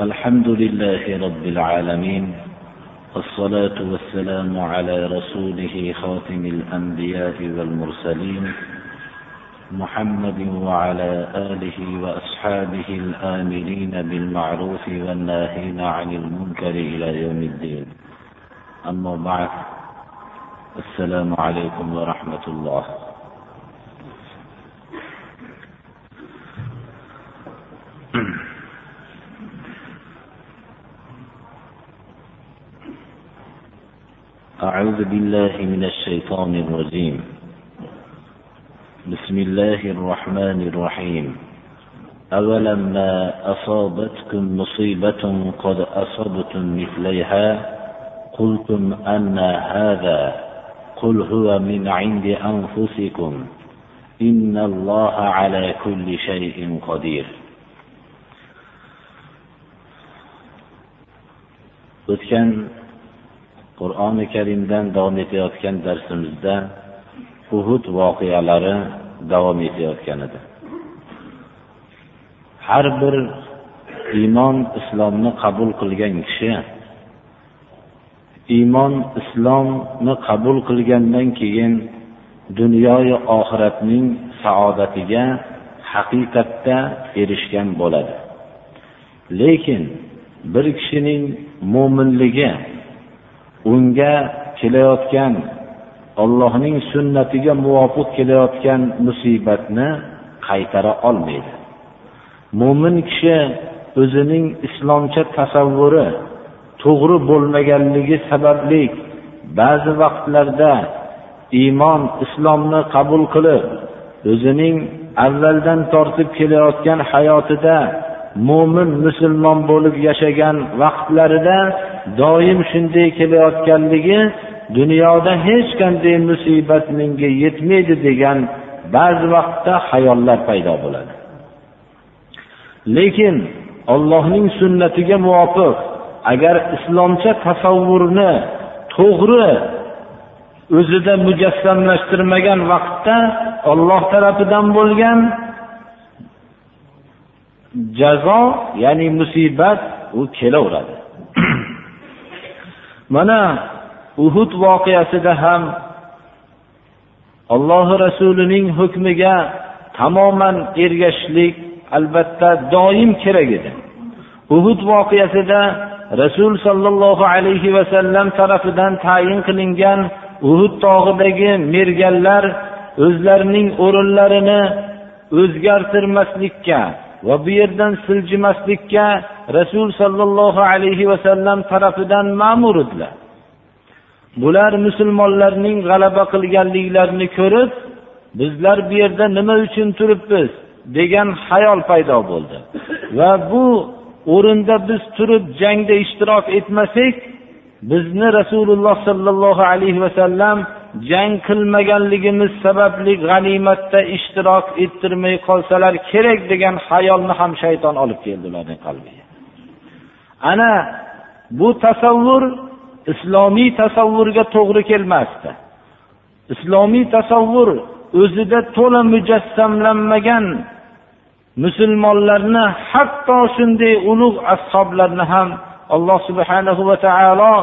الحمد لله رب العالمين والصلاة والسلام على رسوله خاتم الأنبياء والمرسلين محمد وعلى آله وأصحابه الآمرين بالمعروف والناهين عن المنكر إلى يوم الدين. أما بعد السلام عليكم ورحمة الله. أعوذ بالله من الشيطان الرجيم. بسم الله الرحمن الرحيم. أولما أصابتكم مصيبة قد أصبتم مثليها؟ قلتم أن هذا قل هو من عند أنفسكم. إن الله على كل شيء قدير. O'tgan qur'oni karimdan davom etayotgan darsimizda uhud voqealari davom etayotgan edi. Har bir iymon islomni qabul qilgan kishi iymon islomni qabul qilgandan keyin dunyoyu oxiratning saodatiga haqiqatda erishgan bo'ladi. Lekin bir kishining mo'minligi unga kelayotgan Allohning sunnatiga muvofiq kelayotgan musibatni qaytara olmaydi. Mo'min kishi o'zining islomcha tasavvuri to'g'ri bo'lmaganligi sababli ba'zi vaqtlarda iymon islomni qabul qilib o'zining avvaldan tortib kelayotgan hayotida mo'min musulmon bo'lib yashagan vaqtlarida doim shunday kelayotganligi dunyoda hech qanday musibat menga yetmaydi degan ba'zi vaqtda xayollar paydo bo'ladi. Lekin Allohning sunnatiga muvofiq agar islomcha tasavvurni to'g'ri o'zida mujassamlashtirmagan vaqtda Alloh tarafidan bo'lgan jazo ya'ni musibat u kelaveradi. Mana uhud voqeasida ham alloh rasulining hukmiga tamoman ergashishlik albatta doim kerak edi. Uhud voqeasida rasul sollallohu alayhi vasallam tarafidan tayin qilingan uhud tog'idagi merganlar o'zlarining o'rinlarini o'zgartirmaslikka va bu yerdan siljimaslikka rasul sollallohu alayhi vasallam tarafidan ma'mur edilar. Bular musulmonlarning g'alaba qilganliklarini ko'rib bizlar bu yerda nima uchun turibmiz degan xayol paydo bo'ldi. Va bu o'rinda biz turib jangda ishtirok etmasak bizni rasululloh sollallohu alayhi vasallam jang qilmaganligimiz sababli g'animatda ishtirok ettirmay qolsalar kerak degan xayolni ham shayton olib keldi ularning qalbiga. Ana bu tasavvur islomiy tasavvurga to'g'ri kelmasdi. Islomiy tasavvur o'zida to'la mujassamlanmagan musulmonlarni hatto shunday ulug' ashoblarni ham alloh subhanahu va taolo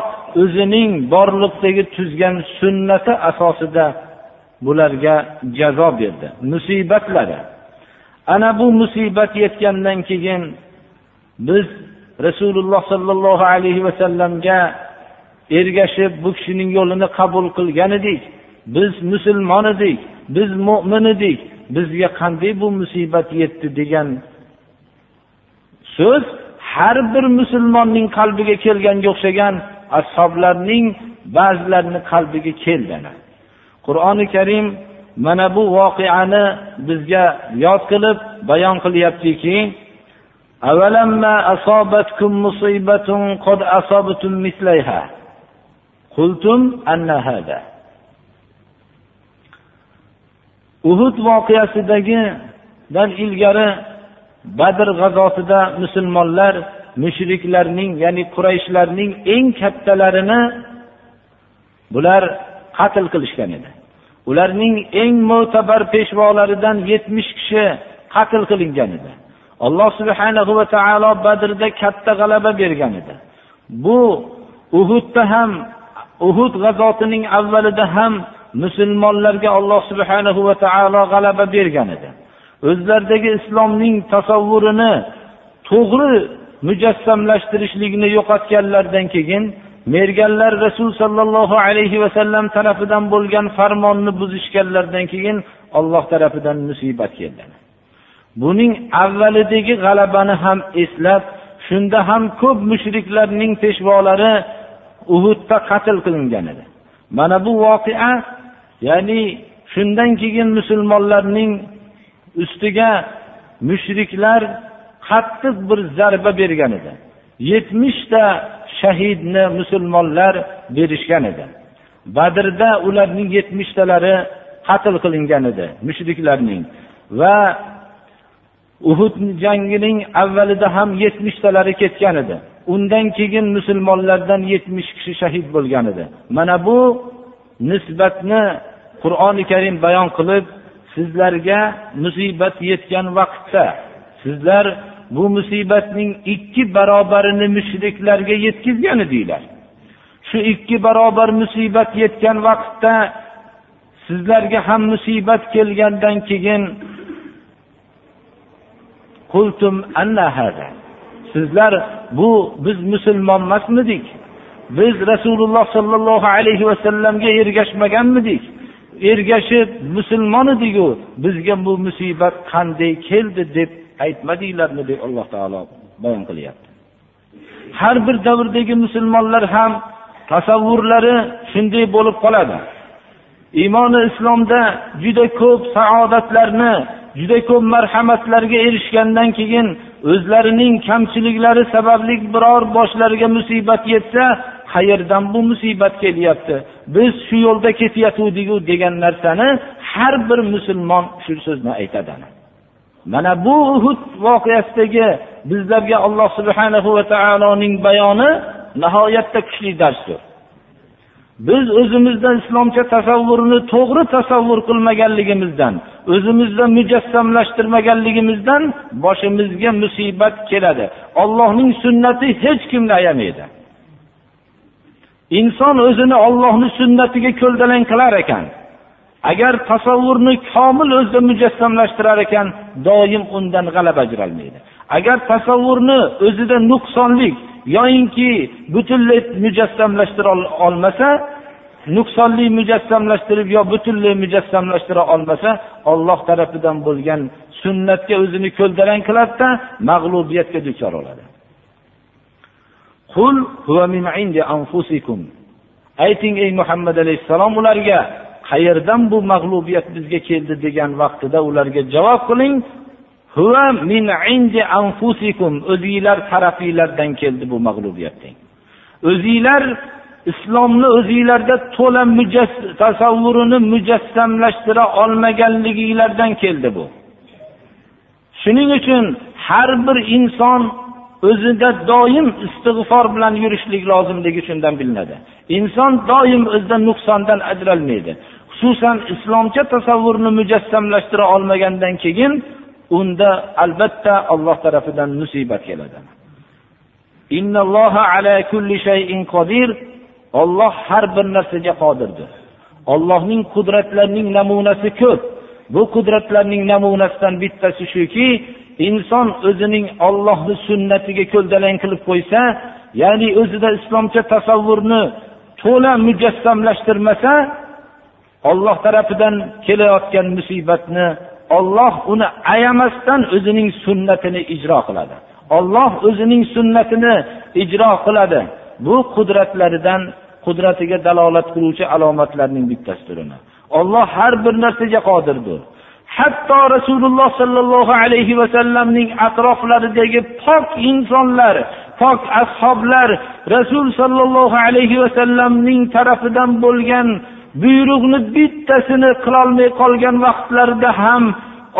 o'zining borliqdagi tuzgan sunnati asosida bularga jazo berdi. Musibatlari. Ana bu musibat yetgandan keyin biz rasululloh sollallohu alayhi vasallamga ergashib bu kishining yo'lini qabul qilgan edik. Biz musulmon edik biz mo'min edik bizga qanday bu musibat yetdi degan so'z har bir musulmonning qalbiga kelganga o'xshagan ashoblarning ba'zilarini qalbiga keldi qur'oni karim mana bu voqeani bizga yod qilib bayon qilyaptiki uhud voqeasidagidan ilgari badr g'azotida musulmonlar mushriklarning ya'ni qurayshlarning eng kattalarini bular qatl qilishgan edi. Ularning eng mo'tabar peshvolaridan yetmish kishi qatl qilingan edi. Alloh subhanahu va taolo badrda katta g'alaba bergan edi. Bu uhudda ham uhud g'azotining avvalida ham musulmonlarga alloh subhanahu va taolo g'alaba bergan edi. O'zlaridagi islomning tasavvurini to'g'ri mujassamlashtirishlikni yo'qotganlaridan keyin merganlar rasul sollallohu alayhi vasallam tarafidan bo'lgan farmonni buzishganlaridan keyin olloh tarafidan musibat keldi. Buning avvalidagi g'alabani ham eslab shunda ham ko'p mushriklarning peshvolari uhudda qatl qilingan edi. Mana bu voqea ya'ni shundan keyin musulmonlarning ustiga mushriklar qattiq bir zarba bergan edi. Yetmishta shahidni musulmonlar berishgan edi. Badrda ularning yetmishtalari qatl qilingan edi mushriklarning. Va uhud jangining avvalida ham yetmishtalari ketgan edi. Undan keyin musulmonlardan yetmish kishi shahid bo'lgan edi. Mana bu nisbatni qur'oni karim bayon qilib sizlarga musibat yetgan vaqtda sizlar bu musibatning ikki barobarini mushriklarga yetkazgan edinglar shu ikki barobar musibat yetgan vaqtda sizlarga ham musibat kelgandan keyin qultum sizlar bu biz musulmon emasmidik. Biz rasululloh sollallohu alayhi vasallamga ergashmaganmidik. Ergashib musulmon ediku. Bizga bu musibat qanday keldi deb aytmadinglarmi deb alloh taolo bayon qilyapti. Har bir davrdagi musulmonlar ham tasavvurlari shunday bo'lib qoladi. Iymoni islomda juda ko'p saodatlarni juda ko'p marhamatlarga erishgandan keyin o'zlarining kamchiliklari sababli biror boshlariga musibat yetsa qayerdan bu musibat kelyapti? Biz shu yo'lda ketayotgandiku degan narsani har bir musulmon shu so'zni aytadi mana bu uhud voqeasidagi bizlarga alloh subhanahu va taoloning bayoni nihoyatda kuchli darsdir. Biz o'zimizda islomcha tasavvurni to'g'ri tasavvur qilmaganligimizdan o'zimizda mujassamlashtirmaganligimizdan boshimizga musibat keladi. Ollohning sunnati hech kimni ayamaydi. Inson o'zini ollohni sunnatiga ko'ldalang qilar ekan. Agar tasavvurni komil o'zida mujassamlashtirar ekan doim undan g'alaba ajralmaydi. Agar tasavvurni o'zida nuqsonlik yoyinki butunlay mujassamlashtira olmasa nuqsonli mujassamlashtirib yo butunlay mujassamlashtira olmasa olloh tarafidan bo'lgan sunnatga o'zini ko'ldalang qiladida mag'lubiyatga duchor bo'ladi ayting ey muhammad alayhissalom ularga qayerdan bu mag'lubiyat bizga keldi degan vaqtida ularga javob qiling. Huwa min anfusikum, o'zinglar tarafinglardan keldi bu mag'lubiyat deng o'zinglar islomni o'zinglarda to'la tasavvurini mujassamlashtira olmaganliginglardan keldi bu. Shuning uchun har bir inson o'zida doim istig'for bilan yurishlik lozimligi shundan bilinadi. Inson doim o'zida nuqsondan ajralmaydi. Xususan islomcha tasavvurni mujassamlashtira olmagandan keyin unda albatta alloh tarafidan musibat keladi. Olloh har bir narsaga qodirdir. Ollohning qudratlarining namunasi ko'p. Bu qudratlarning namunasidan bittasi shuki inson o'zining ollohni sunnatiga ko'ldalang qilib qo'ysa ya'ni o'zida islomcha tasavvurni to'la mujassamlashtirmasa olloh tarafidan kelayotgan musibatni olloh uni ayamasdan o'zining sunnatini ijro qiladi. Olloh o'zining sunnatini ijro qiladi. Bu qudratlaridan qudratiga dalolat qiluvchi alomatlarning bittasidir uni olloh har bir narsaga qodirdir. Hatto rasululloh sollallohu alayhi vasallamning atroflaridagi pok insonlar pok ashoblar rasul sollallohu alayhi vasallamning tarafidan bo'lgan buyruqni bittasini qilolmay qolgan vaqtlarida ham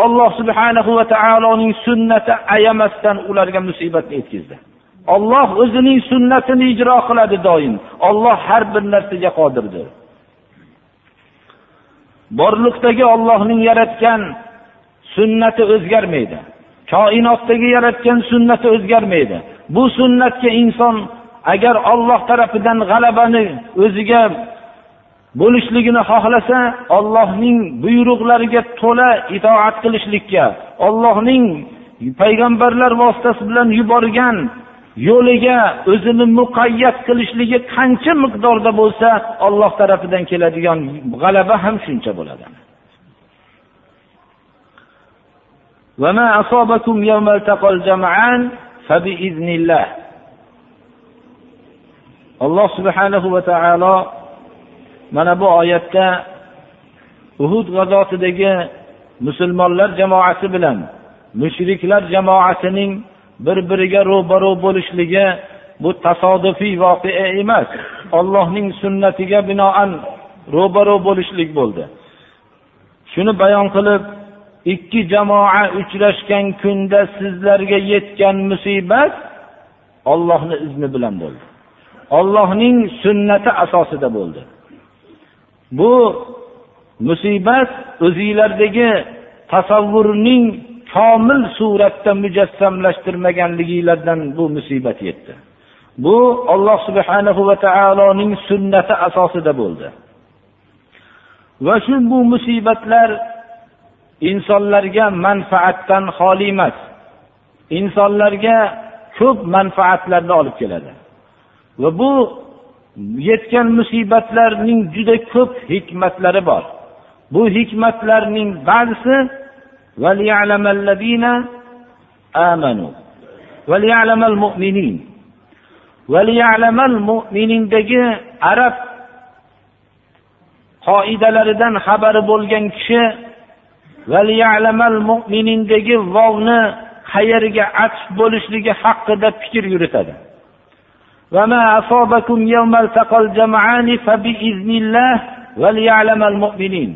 alloh subhanahu va taoloning sunnati ayamasdan ularga musibatni yetkazdi. Olloh o'zining sunnatini ijro qiladi doim. Olloh har bir narsaga qodirdir. Borliqdagi ollohning yaratgan sunnati o'zgarmaydi. Koinotdagi yaratgan sunnati o'zgarmaydi. Bu sunnatga inson agar olloh tarafidan g'alabani o'ziga bo'lishligini xohlasa ollohning buyruqlariga to'la itoat qilishlikka ollohning payg'ambarlar vositasi bilan yuborgan yo'liga o'zini muqayyat qilishligi qancha miqdorda bo'lsa olloh tarafidan keladigan g'alaba ham shuncha bo'ladi وما أصابكم يوم التقى الجمعان فبإذن الله alloh subhanahu va taolo mana bu oyatda uhud g'azotidagi musulmonlar jamoasi bilan mushriklar jamoasining bir biriga ro'baro bo'lishligi bu tasodifiy voqea emas. Ollohning sunnatiga binoan ro'baro bo'lishlik bo'ldi. Shuni bayon qilib ikki jamoa uchrashgan kunda sizlarga yetgan musibat ollohni izni bilan bo'ldi. Ollohning sunnati asosida bo'ldi. Bu musibat o'zinglardagi tasavvurning komil suratda mujassamlashtirmaganliginglardan bu musibat yetdi. Bu olloh subhanahu va taoloning sunnati asosida bo'ldi. Va shu bu musibatlar insonlarga manfaatdan xoli emas insonlarga ko'p manfaatlarni olib keladi. Va bu yetgan musibatlarning juda ko'p hikmatlari bor. Bu hikmatlarning ba'zisi mo'minindagi arab qoidalaridan xabari bo'lgan kishi mo'minindagi vovni qayerga atf bo'lishligi haqida fikr yuritadi وما أصابكم يوم التقى الجمعان فبإذن الله وليعلم المؤمنين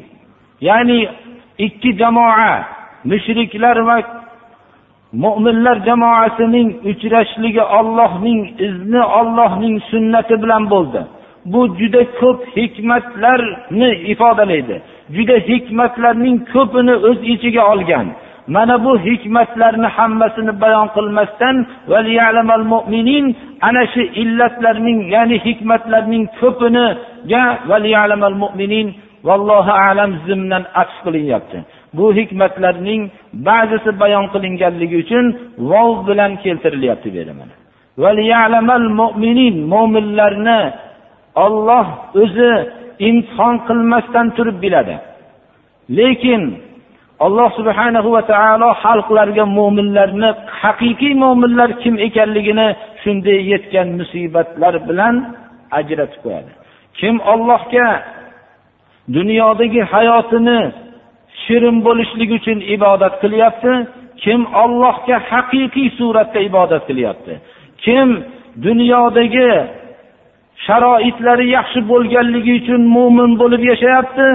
ya'ni ikki jamoa mushriklar va mo'minlar jamoasining uchrashligi ollohning izni ollohning sunnati bilan bo'ldi bu juda ko'p hikmatlarni ifodalaydi juda hikmatlarning ko'pini o'z ichiga olgan Mana bu hikmatlarni hammasini bayon qilmasdan ana shu illatlarning ya'ni hikmatlarning ko'piniga vallohu alam zimdan atf qilinyapti. Bu hikmatlarning ba'zisi bayon qilinganligi uchun vov bilan keltirilyapti bu yerda mo'minlarni olloh o'zi imtihon qilmasdan turib biladi. Lekin alloh subhanahu va taolo xalqlarga mo'minlarni haqiqiy mo'minlar kim ekanligini shunday yetgan musibatlar bilan ajratib qo'yadi. Kim ollohga dunyodagi hayotini shirin bo'lishligi uchun ibodat qilyapti kim ollohga haqiqiy suratda ibodat qilyapti kim dunyodagi sharoitlari yaxshi bo'lganligi uchun mo'min bo'lib yashayapti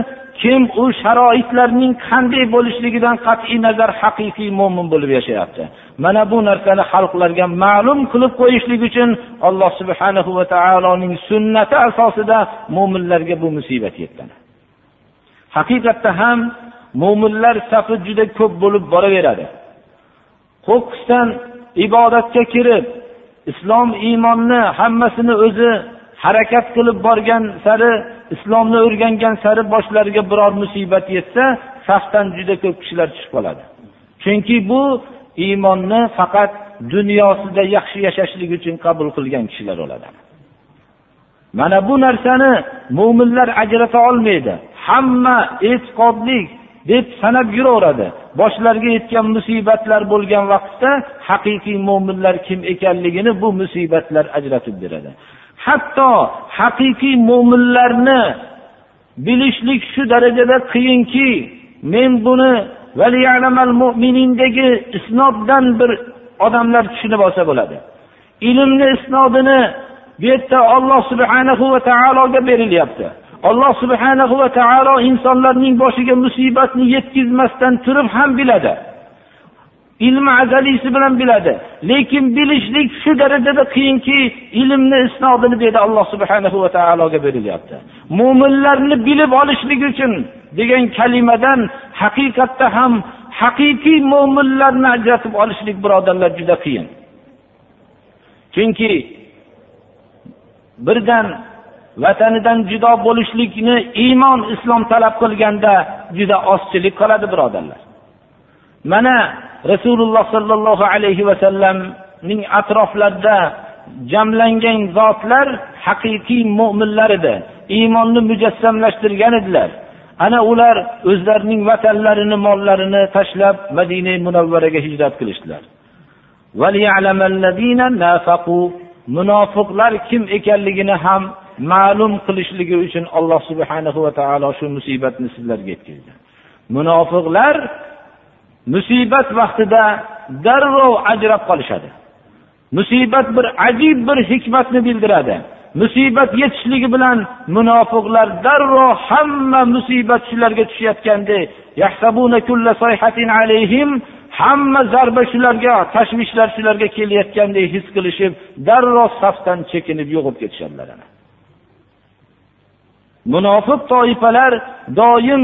kim u sharoitlarning qanday bo'lishligidan qat'iy nazar haqiqiy mo'min bo'lib yashayapti? Mana bu narsani xalqlarga ma'lum qilib qo'yishlik uchun alloh subhanahu va taoloning sunnati asosida mo'minlarga bu musibat yetgan haqiqatda ham mo'minlar safi juda ko'p bo'lib boraveradi. Qo'qqisdan ibodatga kirib islom iymonni hammasini o'zi harakat qilib borgan sari islomni o'rgangan sari boshlariga biror musibat yetsa safdan juda ko'p kishilar tushib qoladi. Chunki bu iymonni faqat dunyosida yaxshi yashashlik uchun qabul qilgan kishilar bo'ladi mana bu narsani mo'minlar ajrata olmaydi. Hamma e'tiqodlik deb sanab yuraveradi. Boshlariga yetgan musibatlar bo'lgan vaqtda haqiqiy mo'minlar kim ekanligini bu musibatlar ajratib beradi. Hatto haqiqiy mo'minlarni bilishlik shu darajada qiyinki men buni mo'minindagi isnoddan bir odamlar tushunib olsa bo'ladi. Ilmni isnodini bu yerda olloh subhanahu va taologa berilyapti. Alloh subhanahu va taolo insonlarning boshiga musibatni yetkazmasdan turib ham biladi. Ilmi azaliysi bilan biladi. Lekin bilishlik shu darajada qiyinki ilmni isnodini bu yerda alloh subhanahu va taologa berilyapti. Mo'minlarni bilib olishlik uchun degan kalimadan haqiqatda ham haqiqiy mo'minlarni ajratib olishlik birodarlar juda qiyin. Chunki birdan vatanidan judo bo'lishlikni iymon islom talab qilganda juda ozchilik qoladi birodarlar. Mana rasululloh sollallohu alayhi vasallamning atroflarida jamlangan zotlar haqiqiy mo'minlar edi. Iymonni mujassamlashtirgan edilar. Ana ular o'zlarining vatanlarini mollarini tashlab madina munavvaraga hijrat qilishdilar. Munofiqlar kim ekanligini ham ma'lum qilishligi uchun alloh subhanahu va taolo shu musibatni sizlarga yetkazdi. Munofiqlar musibat vaqtida darrov ajrab qolishadi. Musibat bir ajib bir hikmatni bildiradi. Musibat yetishligi bilan munofiqlar darrov hamma musibat shularga tushayotgandek hamma zarba shularga tashvishlar shularga kelayotgandek his qilishib darrov safdan chekinib yo'qib ketishadilar munofiq toifalar doim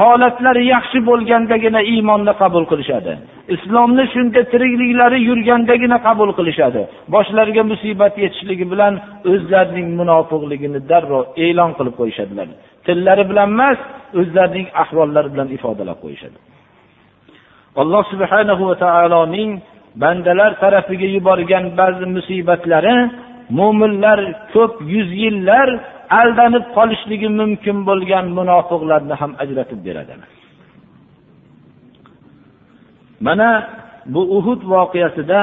holatlari yaxshi bo'lgandagina iymonni qabul qilishadi. Islomni shunda tirikliklari yurgandagina qabul qilishadi. Boshlariga musibat yetishligi bilan o'zlarining munofiqligini darrov e'lon qilib qo'yishadilar. Tillari bilan emas o'zlarining ahvollari bilan ifodalab qo'yishadi. Alloh subhanahu va taoloning bandalar tarafiga yuborgan ba'zi musibatlari mo'minlar ko'p yuz yillar aldanib qolishligi mumkin bo'lgan munofiqlarni ham ajratib beradi. Mana bu uhud voqeasida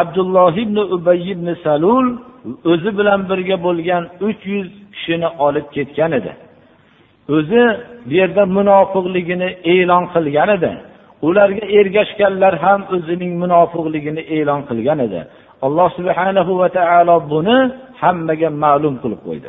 abdulloh ibn ubay ibn salul o'zi bilan birga bo'lgan uch yuz kishini olib ketgan edi. O'zi bu yerda munofiqligini e'lon qilgan edi. Ularga ergashganlar ham o'zining munofiqligini e'lon qilgan edi. Alloh subhanahu va taolo buni hammaga ma'lum qilib qo'ydi.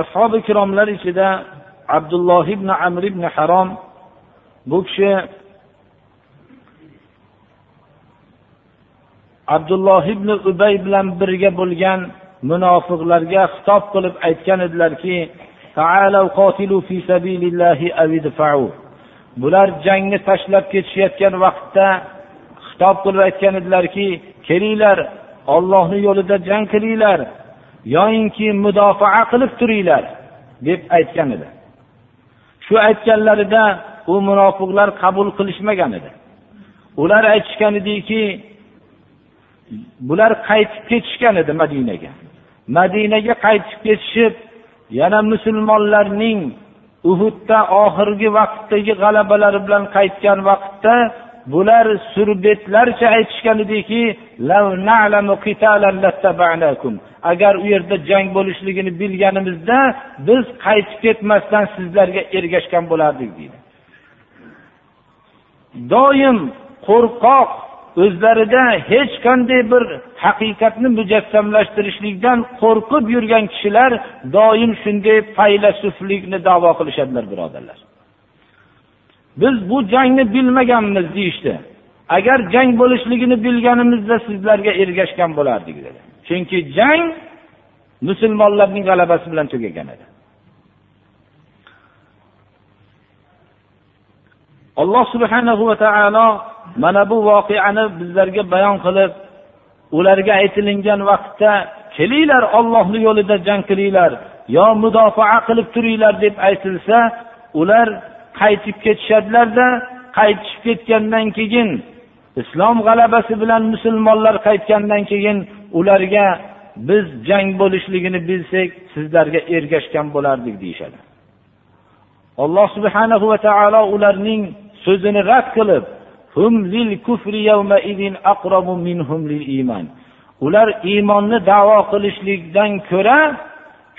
Ashobi ikromlar ichida abdulloh ibn amr ibn harom bu kishi abdulloh ibn ubay bilan birga bo'lgan munofiqlarga xitob qilib aytgan edilarki bular jangni tashlab ketishayotgan vaqtda xitob qilib aytgan edilarki kelinglar ollohni yo'lida jang qilinglar. Yoyinki mudofaa qilib turinglar deb aytgan edi. Shu aytganlarida u munofiqlar qabul qilishmagan edi. Ular aytishgan ediki bular qaytib ketishgan edi madinaga. Madinaga qaytib ketishib yana musulmonlarning uhudda oxirgi vaqtdagi g'alabalari bilan qaytgan vaqtda bular surbetlarcha aytishgan ediki agar u yerda jang bo'lishligini bilganimizda biz qaytib ketmasdan sizlarga ergashgan bo'lardik deydi. Doim qo'rqoq o'zlarida hech qanday bir haqiqatni mujassamlashtirishlikdan qo'rqib yurgan kishilar doim shunday faylasuflikni davo qilishadilar birodarlar. Biz bu jangni bilmaganmiz deyishdi. Agar jang bo'lishligini bilganimizda sizlarga ergashgan bo'lardik dedi. Chunki jang musulmonlarning g'alabasi bilan tugagan edi. Alloh subhanahu va taolo mana bu voqeani bizlarga bayon qilib ularga aytilingan vaqtda kelinglar ollohni yo'lida jang qilinglar yo mudofaa qilib turinglar deb aytilsa ular qaytib ketishadilarda qaytishib ketgandan keyin islom g'alabasi bilan musulmonlar qaytgandan keyin ularga biz jang bo'lishligini bilsak sizlarga ergashgan bo'lardik deyishadi. Alloh subhanahu va taolo ularning so'zini rad qilib ular iymonni davo qilishlikdan ko'ra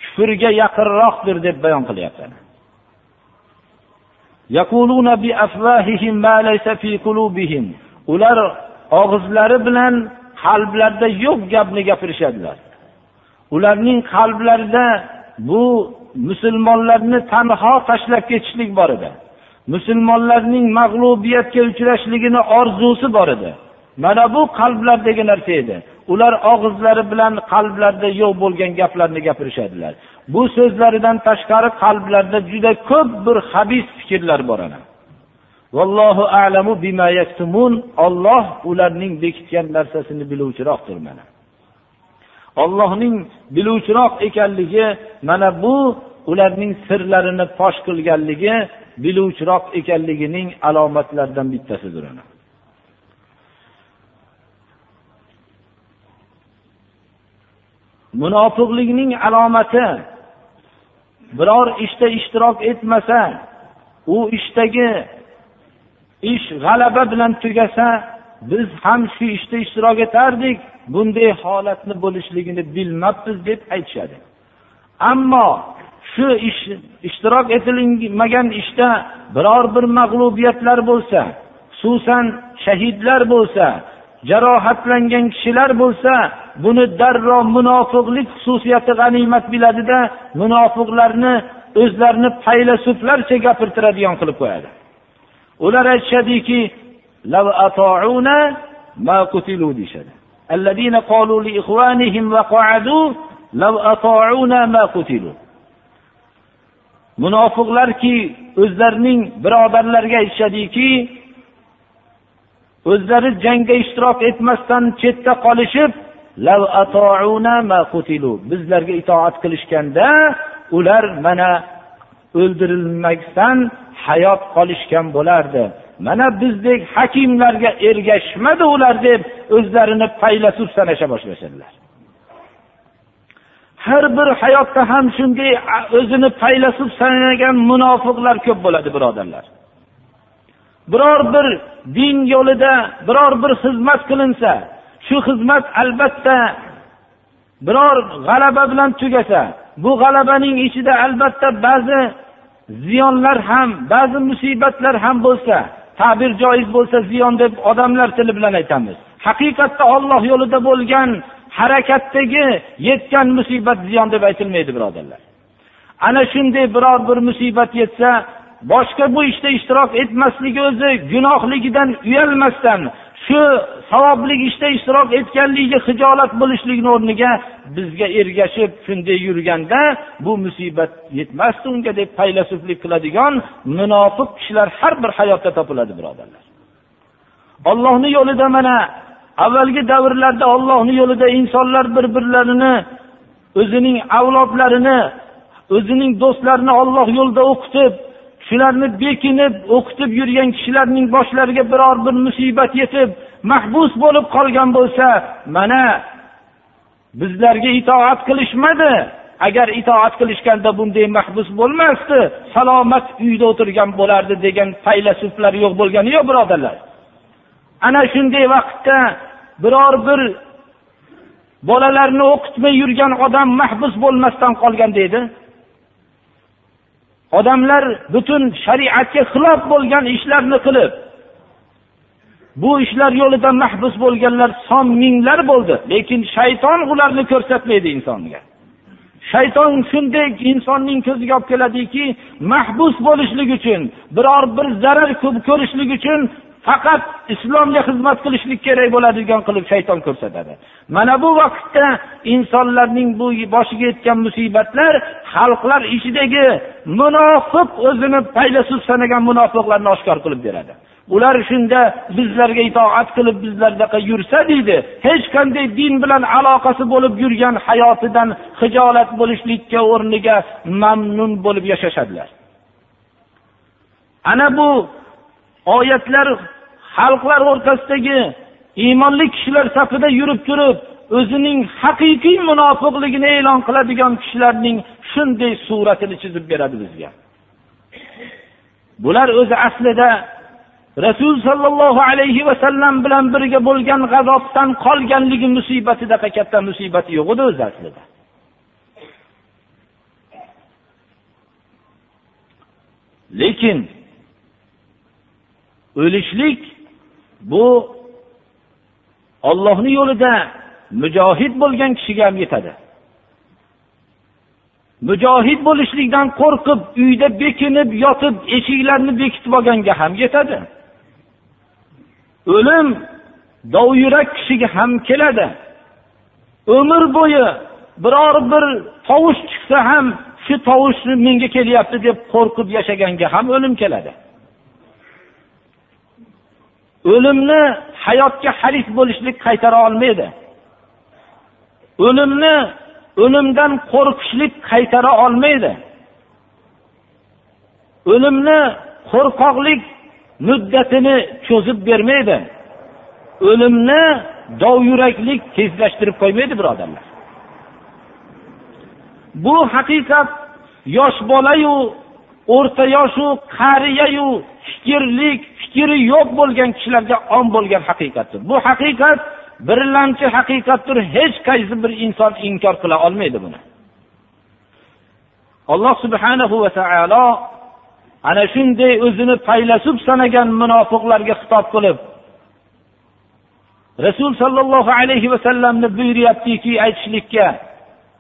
kufrga yaqinroqdir deb bayon qilyapti. Ular og'izlari bilan qalblarida yo'q gapni gapirishadilar. Ularning qalblarida bu musulmonlarni tanho tashlab ketishlik bor edi. Musulmonlarning mag'lubiyatga uchrashligini orzusi bor edi. Mana bu qalblardagi narsa edi. Ular og'izlari bilan qalblarida yo'q bo'lgan gaplarni gapirishadilar. Bu so'zlaridan tashqari qalblarida juda ko'p bir habis fikrlar bor vallohu a'lamu bima yaktumun. Olloh ularning bekitgan narsasini biluvchiroqdir mana. Ollohning biluvchiroq ekanligi mana bu ularning sirlarini fosh qilganligi biluvchiroq ekanligining alomatlaridan bittasidir munofiqlikning alomati biror ishda ishtirok etmasa u ishdagi ish g'alaba bilan tugasa biz ham shu ishda ishtirok etardik bunday holatni bo'lishligini bilmabmiz deb aytishadi. Ammo shu ish ishtirok etilmagan ishda biror bir mag'lubiyatlar bo'lsa xususan shahidlar bo'lsa jarohatlangan kishilar bo'lsa buni darrov munofiqlik xususiyati g'animat biladida munofiqlarni o'zlarini paylasuflarcha gapirtiradigan qilib qo'yadi. Ular aytishadiki munofiqlarki o'zlarining birodarlariga aytishadiki o'zlari jangga ishtirok etmasdan chetda qolishib bizlarga itoat qilishganda ular mana o'ldirilmasdan hayot qolishgan bo'lardi. Mana bizdek hakimlarga ergashmadi ular deb o'zlarini faylasuf sanasha boshlashadilar. Har bir hayotda ham shunday o'zini faylasuf sanagan munofiqlar ko'p bo'ladi birodarlar. Biror bir din yo'lida biror bir xizmat qilinsa shu xizmat albatta biror g'alaba bilan tugasa bu g'alabaning ichida albatta ba'zi ziyonlar ham ba'zi musibatlar ham bo'lsa ta'bir joiz bo'lsa ziyon deb odamlar tili bilan aytamiz. Haqiqatda olloh yo'lida bo'lgan harakatdagi yetgan musibat ziyon deb aytilmaydi birodarlar. Ana shunday biror bir musibat yetsa boshqa bu ishda işte ishtirok etmasligi o'zi gunohligidan uyalmasdan shu savobli ishda işte ishtirok etganligiga hijolat bo'lishlikni o'rniga bizga ergashib shunday yurganda bu musibat yetmasdi unga deb faylasuflik qiladigan munofiq kishilar har bir hayotda topiladi birodarlar. Ollohni yo'lida mana avvalgi davrlarda ollohni yo'lida insonlar bir birlarini o'zining avlodlarini o'zining do'stlarini olloh yo'lida o'qitib shularni bekinib o'qitib yurgan kishilarning boshlariga biror bir musibat yetib mahbus bo'lib qolgan bo'lsa mana bizlarga itoat qilishmadi. Agar itoat qilishganda bunday mahbus bo'lmasdi salomat uyda o'tirgan bo'lardi degan faylasuflar yo'q bo'lgani yo'q birodarlar. Ana shunday vaqtda biror bir bolalarni o'qitmay yurgan odam mahbus bo'lmasdan qolgan deydi. Odamlar butun shariatga xilof bo'lgan ishlarni qilib bu ishlar yo'lida mahbus bo'lganlar son minglar bo'ldi lekin shayton ularni ko'rsatmaydi insonga. Shayton shunday insonning ko'ziga olib keladiki mahbus bo'lishlik uchun biror bir zarar ko'rishlik uchun faqat islomga xizmat qilishlik kerak bo'ladigan qilib shayton ko'rsatadi. Mana bu vaqtda insonlarning bu boshiga yetgan musibatlar xalqlar ichidagi munofiq o'zini paylasuf sanagan munofiqlarni oshkor qilib beradi. Ular shunda bizlarga itoat qilib bizlardaqa yursa deydi hech qanday din bilan aloqasi bo'lib yurgan hayotidan hijolat bo'lishlikka o'rniga mamnun bo'lib yashashadilar. Ana bu oyatlar xalqlar o'rtasidagi iymonli kishilar safida yurib turib o'zining haqiqiy munofiqligini e'lon qiladigan kishilarning shunday suratini chizib beradi bizga. Bular o'zi aslida rasul sollallohu alayhi vasallam bilan birga bo'lgan g'azobdan qolganligi musibatidaqa katta musibati yo'q edi o'zi aslida. Lekin o'lishlik bu ollohni yo'lida mujohid bo'lgan kishiga ham yetadi. Mujohid bo'lishlikdan qo'rqib uyda bekinib yotib eshiklarni bekitib olganga ham yetadi. O'lim dovyurak kishiga ham keladi. Umr bo'yi biror bir tovush chiqsa ham shu tovushni menga kelyapti deb qo'rqib yashaganga ham o'lim keladi. O'limni hayotga halif bo'lishlik qaytara olmaydi. O'limni o'limdan qo'rqishlik qaytara olmaydi. O'limni qo'rqoqlik muddatini cho'zib bermaydi. O'limni dovyuraklik tezlashtirib qo'ymaydi birodarlar. Bu haqiqat yosh bolayu o'rta yoshu qariyayu fikrlik fikri yo'q bo'lgan kishilarga om bo'lgan haqiqatdir. Bu haqiqat birlamchi haqiqatdir. Hech qaysi bir inson inkor qila olmaydi buni. Alloh subhanahu va taolo ana shunday o'zini faylasuf sanagan munofiqlarga xitob qilib rasul sollallohu alayhi vasallamni buyuryaptiki aytishlikka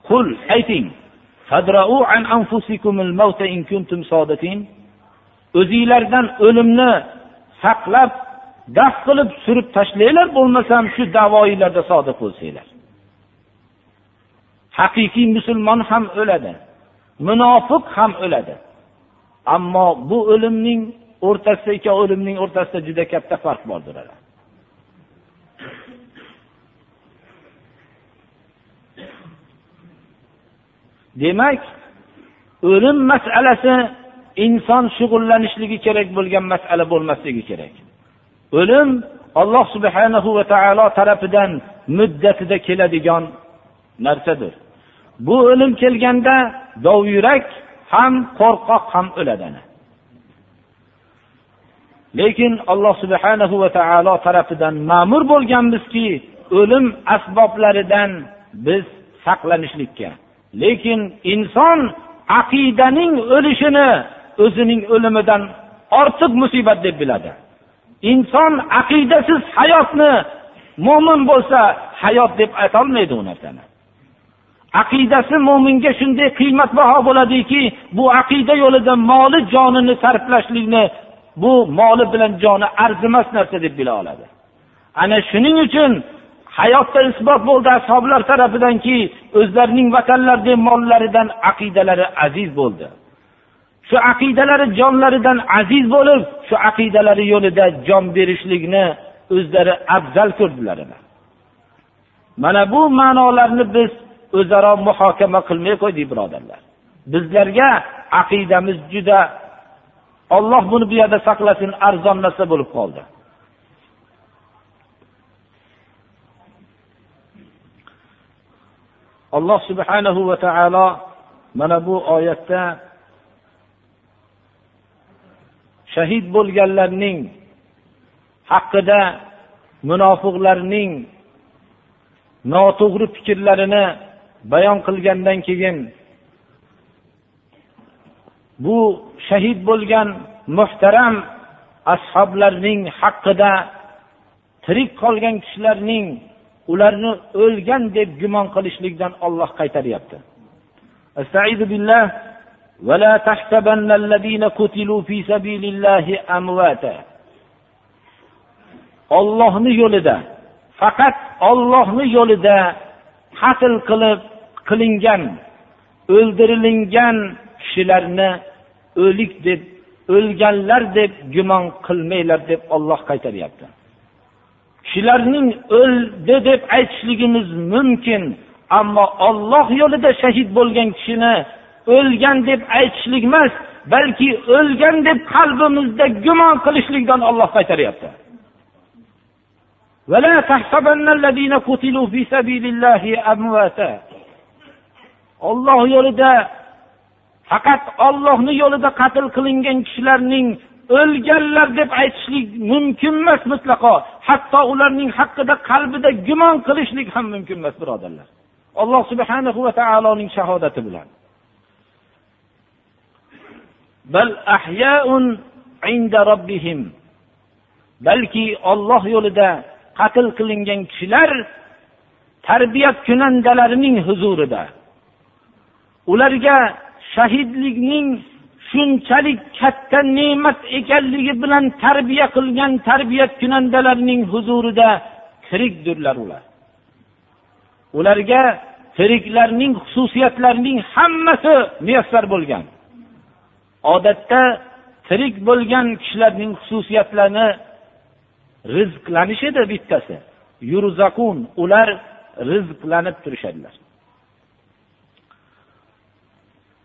qul ayting. O'zinglardan o'limni saqlab daf qilib surib tashlanglar bo'lmasam shu davoinglarda sodiq bo'lsanglar. Haqiqiy musulmon ham o'ladi munofiq ham o'ladi. Ammo bu o'limning o'rtasida ikki o'limning o'rtasida juda katta farq bor birodar demak o'lim masalasi inson shug'ullanishligi kerak bo'lgan masala bo'lmasligi kerak. O'lim alloh subhanahu va taolo tarafidan muddatida keladigan narsadir. Bu o'lim kelganda dovyurak ham qo'rqoq ham o'ladi lekin alloh subhanahu va taolo tarafidan ma'mur bo'lganmizki o'lim asboblaridan biz saqlanishlikka lekin inson aqidaning o'lishini o'zining o'limidan ortiq musibat deb biladi. Inson aqidasiz hayotni mo'min bo'lsa hayot deb aytolmaydi u narsani. Aqidasi mo'minga shunday qiymatbaho bo'ladiki bu aqida yo'lida moli jonini sarflashlikni bu moli bilan joni arzimas narsa deb bila oladi. Ana shuning uchun hayotda isbot bo'ldi ashoblar tarafidanki o'zlarining vatanlaridagi mollaridan aqidalari aziz bo'ldi. Shu aqidalari jonlaridan aziz bo'lib shu aqidalari yo'lida jon berishlikni o'zlari afzal ko'rdilar mana bu ma'nolarni biz o'zaro muhokama qilmay qo'ydik birodarlar. Bizlarga aqidamiz juda olloh buni bu yerda saqlasin arzon narsa bo'lib qoldi. Alloh subhanahu va taolo mana bu oyatda shahid bo'lganlarning haqida munofiqlarning noto'g'ri fikrlarini bayon qilgandan keyin bu shahid bo'lgan muhtaram ashoblarning haqida tirik qolgan kishilarning ularni o'lgan deb gumon qilishlikdan olloh qaytaryapti ولا تحسبن الذين قتلوا في سبيل الله أمواتا ollohni yo'lida faqat ollohni yo'lida qatl qilib qilingan o'ldirilingan kishilarni o'lik deb o'lganlar deb gumon qilmanglar deb olloh qaytaryapti Kishilarning o'ldi deb aytishligimiz mumkin ammo olloh yo'lida shahid bo'lgan kishini o'lgan deb aytishlik emas balki o'lgan deb qalbimizda gumon qilishlikdan olloh qaytaryapti. Olloh yo'lida faqat ollohni yo'lida qatl qilingan kishilarning o'lganlar deb aytishlik mumkin emas mutlaqo. Hatto ularning haqida qalbida gumon qilishlik ham mumkin emas birodarlar. Alloh subhanahu va taoloning shahodati bilan. Bal ahya'un inda robbihim balki olloh yo'lida qatl qilingan kishilar tarbiyat kunandalarining huzurida. Ularga shahidlikning shunchalik katta ne'mat ekanligi bilan tarbiya qilgan tarbiya kunandalarining huzurida tirikdirlar ular. Ularga tiriklarning xususiyatlarining hammasi muyassar bo'lgan. Odatda tirik bo'lgan kishilarning xususiyatlarini rizqlanishidi bittasi. Yurzaqun ular rizqlanib turishadilar.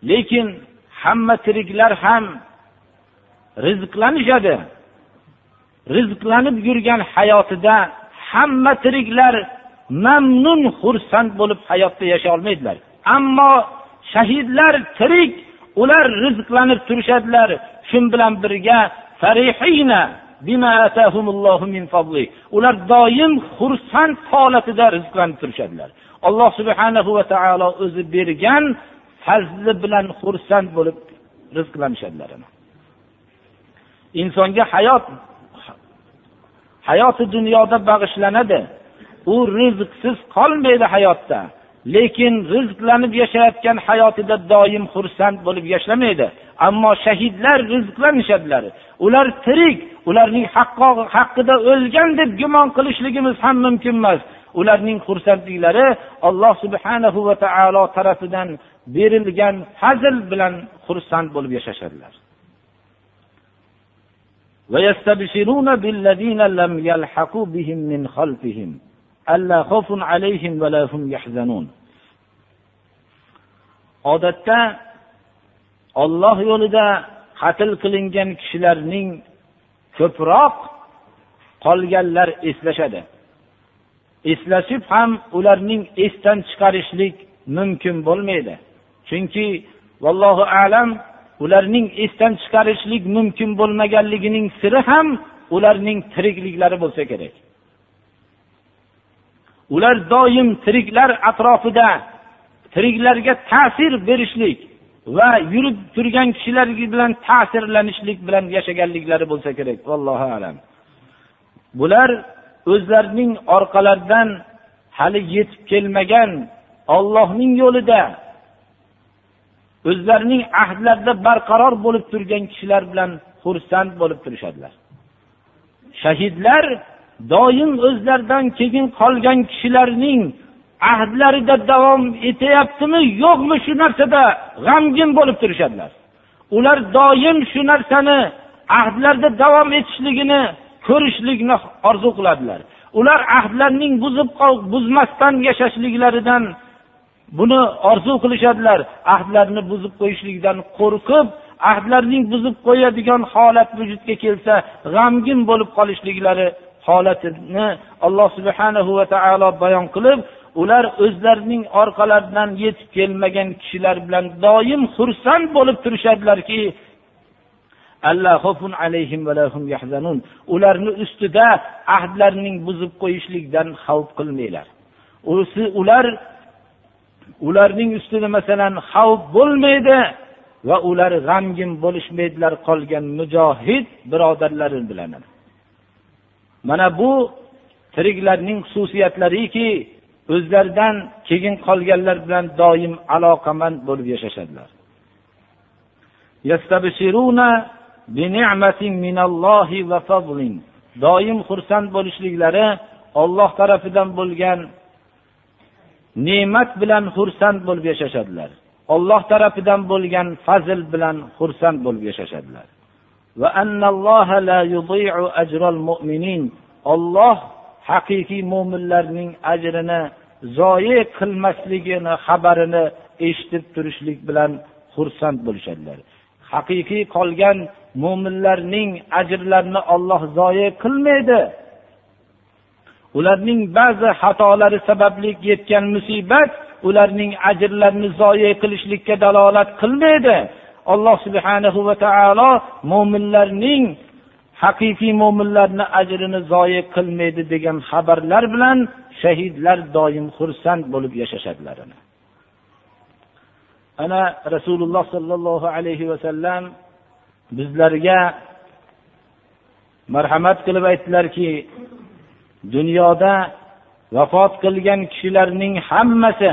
Lekin hamma tiriklar ham rizqlanishadi. Rizqlanib yurgan hayotida hamma tiriklar mamnun xursand bo'lib hayotda yashay olmaydilar. Ammo shahidlar tirik ular rizqlanib turishadilar. Shu bilan birga ular doim xursand holatida rizqlanib turishadilar. Alloh subhanahu va taolo o'zi bergan fazli bilan xursand bo'lib rizqlanishadilar insonga hayot hayoti dunyoda bag'ishlanadi. U rizqsiz qolmaydi hayotda lekin rizqlanib yashayotgan hayotida doim xursand bo'lib yashamaydi. Ammo shahidlar rizqlanishadilar ular tirik ularning haqqida o'lgan deb gumon qilishligimiz ham mumkin emas. Ularning xursandliklari alloh subhanahu va taolo tarafidan berilgan fazl bilan xursand bo'lib yashashadilar ويستبشرون بالذين لم يلحقوا بهم من خلفهم ألا خوف عليهم ولا هم يحزنون odatda olloh yo'lida qatl qilingan kishilarning ko'proq qolganlar eslashadi eslashib ham ularning esdan chiqarishlik mumkin bo'lmaydi Chunki vallohu alam ularning esdan chiqarishlik mumkin bo'lmaganligining siri ham ularning tirikliklari bo'lsa kerak. Ular doim tiriklar atrofida tiriklarga ta'sir berishlik va yurib turgan kishilar bilan ta'sirlanishlik bilan yashaganliklari bo'lsa kerak. Vallohu alam. Bular o'zlarining orqalaridan hali yetib kelmagan ollohning yo'lida o'zlarining ahdlarida barqaror bo'lib turgan kishilar bilan xursand bo'lib turishadilar. Shahidlar doim o'zlaridan keyin qolgan kishilarning ahdlarida davom etyaptimi yo'qmi shu narsada g'amgin bo'lib turishadilar. Ular doim shu narsani ahdlarda davom etishligini ko'rishlikni orzu qiladilar. Ular ahdlarning buzib buzmasdan yashashliklaridan buni orzu qilishadilar. Ahdlarni buzib qo'yishlikdan qo'rqib ahdlarning buzib qo'yadigan holat vujudga kelsa g'amgin bo'lib qolishliklari holatini alloh subhanahu va taolo bayon qilib ular o'zlarining orqalaridan yetib kelmagan kishilar bilan doim xursand bo'lib turishadilarki ularni ustida ahdlarning buzib qo'yishlikdan xavf qilmanglar. Ular ularning ustida masalan xavf bo'lmaydi va ular g'amgin bo'lishmaydilar qolgan mujohid birodarlari bilan. Mana bu tiriklarning xususiyatlariki o'zlaridan keyin qolganlar bilan doim aloqamand bo'lib yashashadilar. Doim xursand bo'lishliklari olloh tarafidan bo'lgan ne'mat bilan xursand bo'lib yashashadilar. Olloh tarafidan bo'lgan fazl bilan xursand bo'lib yashashadilar. Olloh haqiqiy mo'minlarning ajrini zoyi qilmasligini xabarini eshitib turishlik bilan xursand bo'lishadilar. Haqiqiy qolgan mo'minlarning ajrlarini olloh zoyi qilmaydi. Ularning ba'zi xatolari sababli yetgan musibat ularning ajrlarini zoye qilishlikka dalolat qilmaydi. Alloh subhanahu va taolo mo'minlarning haqiqiy mo'minlarni ajrini zoye qilmaydi degan xabarlar bilan shahidlar doim xursand bo'lib yashashadilar ana rasululloh sollallohu alayhi vasallam bizlarga marhamat qilib aytdilarki dunyoda vafot qilgan kishilarning hammasi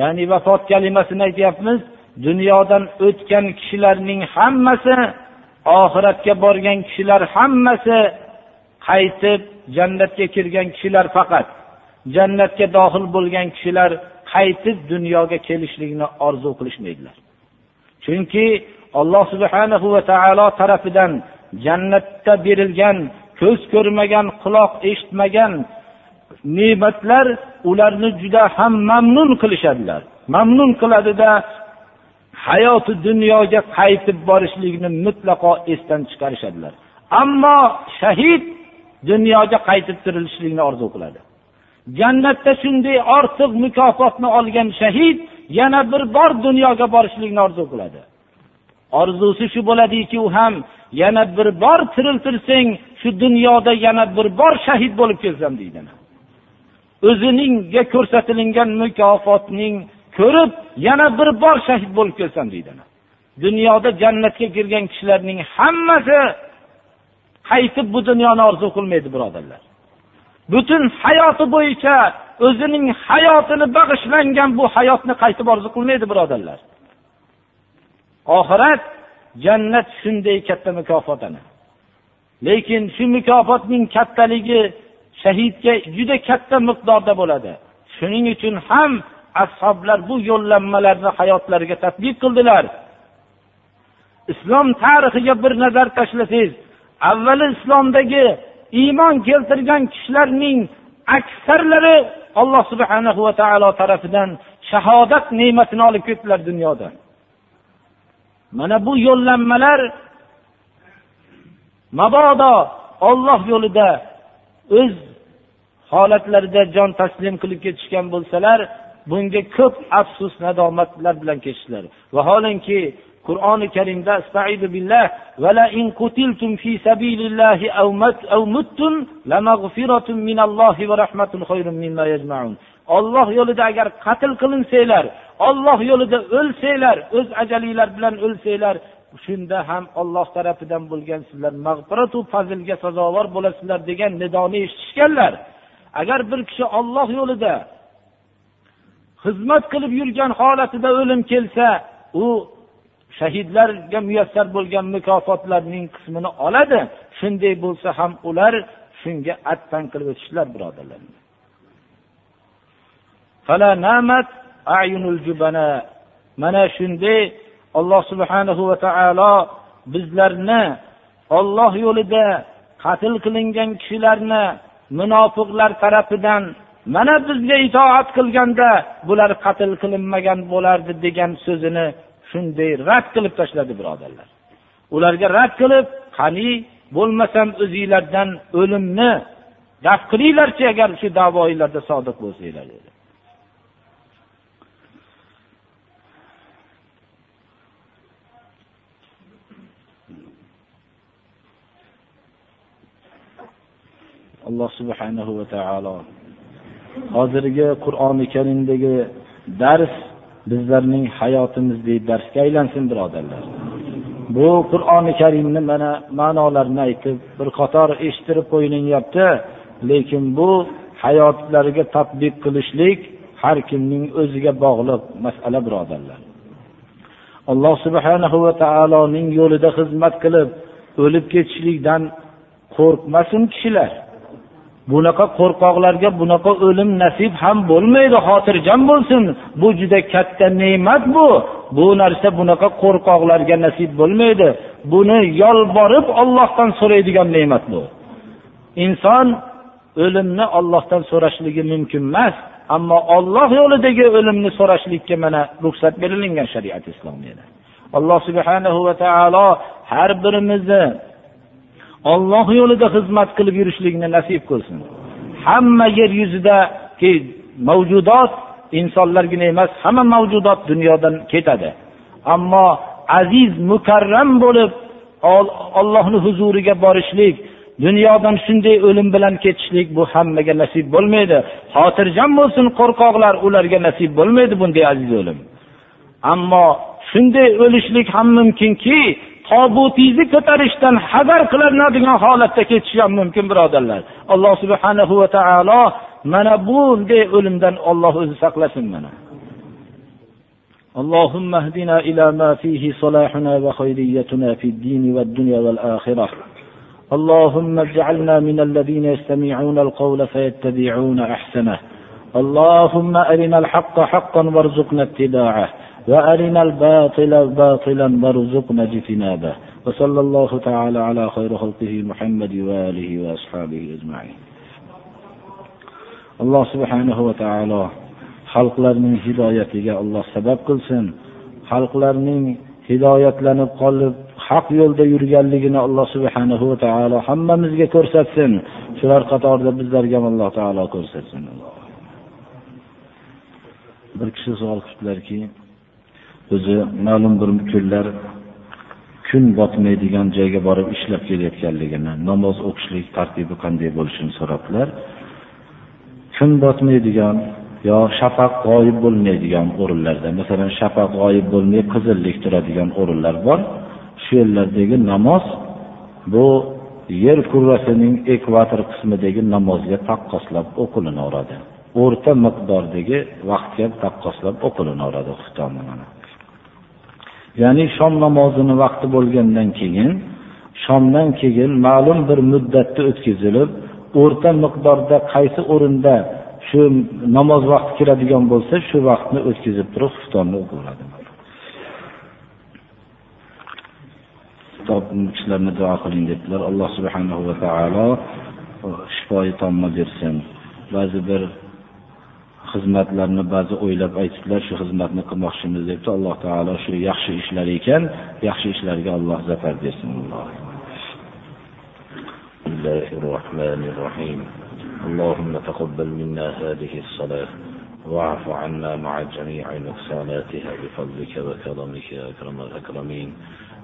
ya'ni vafot kalimasini aytyapmiz dunyodan o'tgan kishilarning hammasi oxiratga borgan kishilar hammasi qaytib jannatga kirgan kishilar faqat. Jannatga dohil bo'lgan kishilar qaytib dunyoga kelishlikni orzu qilishmaydilar. Chunki alloh subhanahu va taolo tarafidan jannatda berilgan ko'z ko'rmagan quloq eshitmagan ne'matlar ularni juda ham mamnun qilishadilar. Mamnun qiladida hayoti dunyoga qaytib borishlikni mutlaqo esdan chiqarishadilar. Ammo shahid dunyoga qaytib tirilishlikni orzu qiladi. Jannatda shunday ortiq mukofotni olgan shahid yana bir bor dunyoga borishlikni orzu qiladi. Orzusi shu bo'ladiki u ham yana bir bor tiriltirsang shu dunyoda yana bir bor shahid bo'lib kelsam deydi o'ziningga ko'rsatilgan mukofotning ko'rib yana bir bor shahid bo'lib kelsam deydi dunyoda jannatga kirgan kishilarning hammasi qaytib bu dunyoni orzu qilmaydi birodarlar. Butun hayoti bo'yicha o'zining hayotini bag'ishlangan bu hayotni qaytib orzu qilmaydi birodarlar. Oxirat jannat shunday katta mukofot ana. Lekin shu mukofotning kattaligi shahidga juda katta miqdorda bo'ladi. Shuning uchun ham ashoblar bu yo'llanmalarni hayotlariga tadbiq qildilar. Islom tarixiga bir nazar tashlasangiz avvali islomdagi iymon keltirgan kishilarning aksarlari alloh subhana va taolo tarafidan shahodat ne'matini olib ketdilar dunyodan mana bu yo'llanmalar mabodo olloh yo'lida o'z holatlarida jon taslim qilib ketishgan bo'lsalar bunga ko'p afsus nadomatlar bilan ketishdilar. Vaholanki qur'oni karimda olloh yo'lida agar qatl qilinsanglar olloh yo'lida o'lsanglar o'z ajalinglar bilan o'lsanglar shunda ham olloh tarafidan bo'lgan sizlar mag'firatu fazlga sazovor bo'lasizlar degan nidoni eshitishganlar. Agar bir kishi olloh yo'lida xizmat qilib yurgan holatida o'lim kelsa u shahidlarga muyassar bo'lgan mukofotlarning qismini oladi. Shunday bo'lsa ham ular shunga attan qilib o'tishdilar birodarlar. Mana shunday alloh subhanahu va taolo bizlarni olloh yo'lida qatl qilingan kishilarni munofiqlar tarafidan mana bizga itoat qilganda bular qatl qilinmagan bo'lardi degan so'zini shunday rad qilib tashladi birodarlar. Ularga rad qilib qani bo'lmasam o'zinglardan o'limni daf qilinglarchi agar shu davoinglarda sodiq bo'lsanglar dedi. Alloh subhanahu va taolo. Hozirgi qur'oni karimdagi dars bizlarning hayotimizdagi darsga aylansin birodarlar. Bu qur'oni karimni mana ma'nolarini aytib bir qator eshittirib qo'yilyapti lekin bu hayotlariga tadbiq qilishlik har kimning o'ziga bog'liq masala birodarlar. Alloh subhanahu va taoloning yo'lida xizmat qilib o'lib ketishlikdan qo'rqmasin kishilar. Bunaqa qo'rqoqlarga bunaqa o'lim nasib ham bo'lmaydi xotirjam bo'lsin. Bu juda katta ne'mat bu. Bu narsa bunaqa qo'rqoqlarga nasib bo'lmaydi. Buni yolborib ollohdan so'raydigan ne'mat bu. Inson o'limni ollohdan so'rashligi mumkin emas ammo olloh yo'lidagi o'limni so'rashlikka mana ruxsat berilingan shariat islomiyada. Alloh subhanahu va taolo har birimizni olloh yo'lida xizmat qilib yurishlikni nasib qilsin. Hamma yer yuzidagi mavjudot insonlargina emas hamma mavjudot dunyodan ketadi. Ammo aziz mukarram bo'lib ollohni huzuriga borishlik dunyodan shunday o'lim bilan ketishlik bu hammaga nasib bo'lmaydi. Xotirjam bo'lsin qo'rqoqlar ularga nasib bo'lmaydi bunday aziz o'lim. Ammo shunday o'lishlik ham mumkinki tobutingizni ko'tarishdan hadar qilinadigan holatda ketishi ham mumkin birodarlar alloh subhanahu va taolo mana bunday o'limdan olloh o'zi saqlasin mana اللهم اهدنا إلى ما فيه صلاحنا وخيريتنا في الدين والدنيا والآخرة اللهم اجعلنا من الذين يستمعون القول فيتبعون أحسنه اللهم أرنا الحق حقا وارزقنا اتباعه وأرنا الباطل باطلا وارزقنا اجتنابه وصلى الله تعالى على خير خلقه محمد وآله وأصحابه أجمعين alloh subhanahu va taolo xalqlarning hidoyatiga alloh sabab qilsin xalqlarning hidoyatlanib qolib haq yo'lda yurganligini alloh subhanahu va taolo hammamizga ko'rsatsin shular qatorida bizlarga ham alloh taolo ko'rsatsin bir kishi savol qilibdilarki o'zi ma'lum bir kunlar kun botmaydigan joyga borib ishlab kelayotganligini namoz o'qishlik tartibi qanday bo'lishini so'rabdilar. Kun botmaydigan yo shafaq g'oyib bo'lmaydigan o'rinlarda masalan shafaq g'oyib bo'lmay qizillik turadigan o'rinlar bor. Shu yerlardagi namoz bu yer kurrasining ekvator qismidagi namozga taqqoslab o'qilinaveradi. O'rta miqdordagi vaqtga taqqoslab o'qilinaveradi ya'ni shom namozini vaqti bo'lgandan keyin shomdan keyin ma'lum bir muddatda o'tkazilib o'rta miqdorda qaysi o'rinda shu namoz vaqti kiradigan bo'lsa shu vaqtni o'tkazib turib xuftonni o'qiladi. Kishilarni duo qiling debdilar. Alloh subhanahu va taolo shifoyi tomma bersin. Ba'zi bir xizmatlarni ba'zi o'ylab aytibdilar shu xizmatni qilmoqchimiz debdi alloh taolo shu yaxshi ishlar ekan yaxshi ishlarga alloh zafar bersin الله الرحمن الرحيم اللهم تقبل منا هذه الصلاة واعف عنا مع جميع نقصاناتها بفضلك وكرمك يا أكرم الأكرمين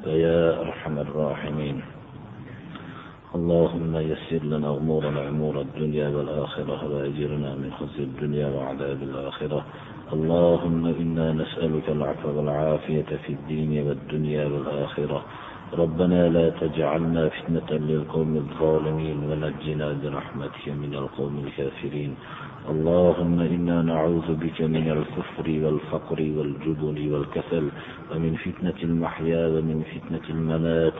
ويا أرحم الراحمين اللهم يسر لنا أمورنا أمور الدنيا والآخرة وأجرنا من خزي الدنيا وعذاب الآخرة. اللهم إنا نسألك العفو والعافية في الدين والدنيا والآخرة. ربنا لا تجعلنا فتنة للقوم الظالمين ونجنا برحمتك من القوم الكافرين. اللهم إنا نعوذ بك من الكفر والفقر والجبن والكسل ومن فتنة المحيا ومن فتنة الممات.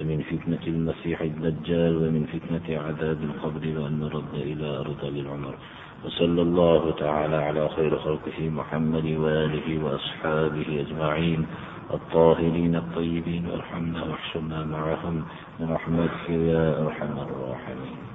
ومن فتنة المسيح الدجال ومن فتنة عذاب القبر وأن نرد إلى أرض العمر وصلى الله تعالى على خير خلقه محمد وآله وأصحابه أجمعين. الطاهرين الطيبين وارحمنا واحشرنا معهم. برحمتك يا أرحم الراحمين.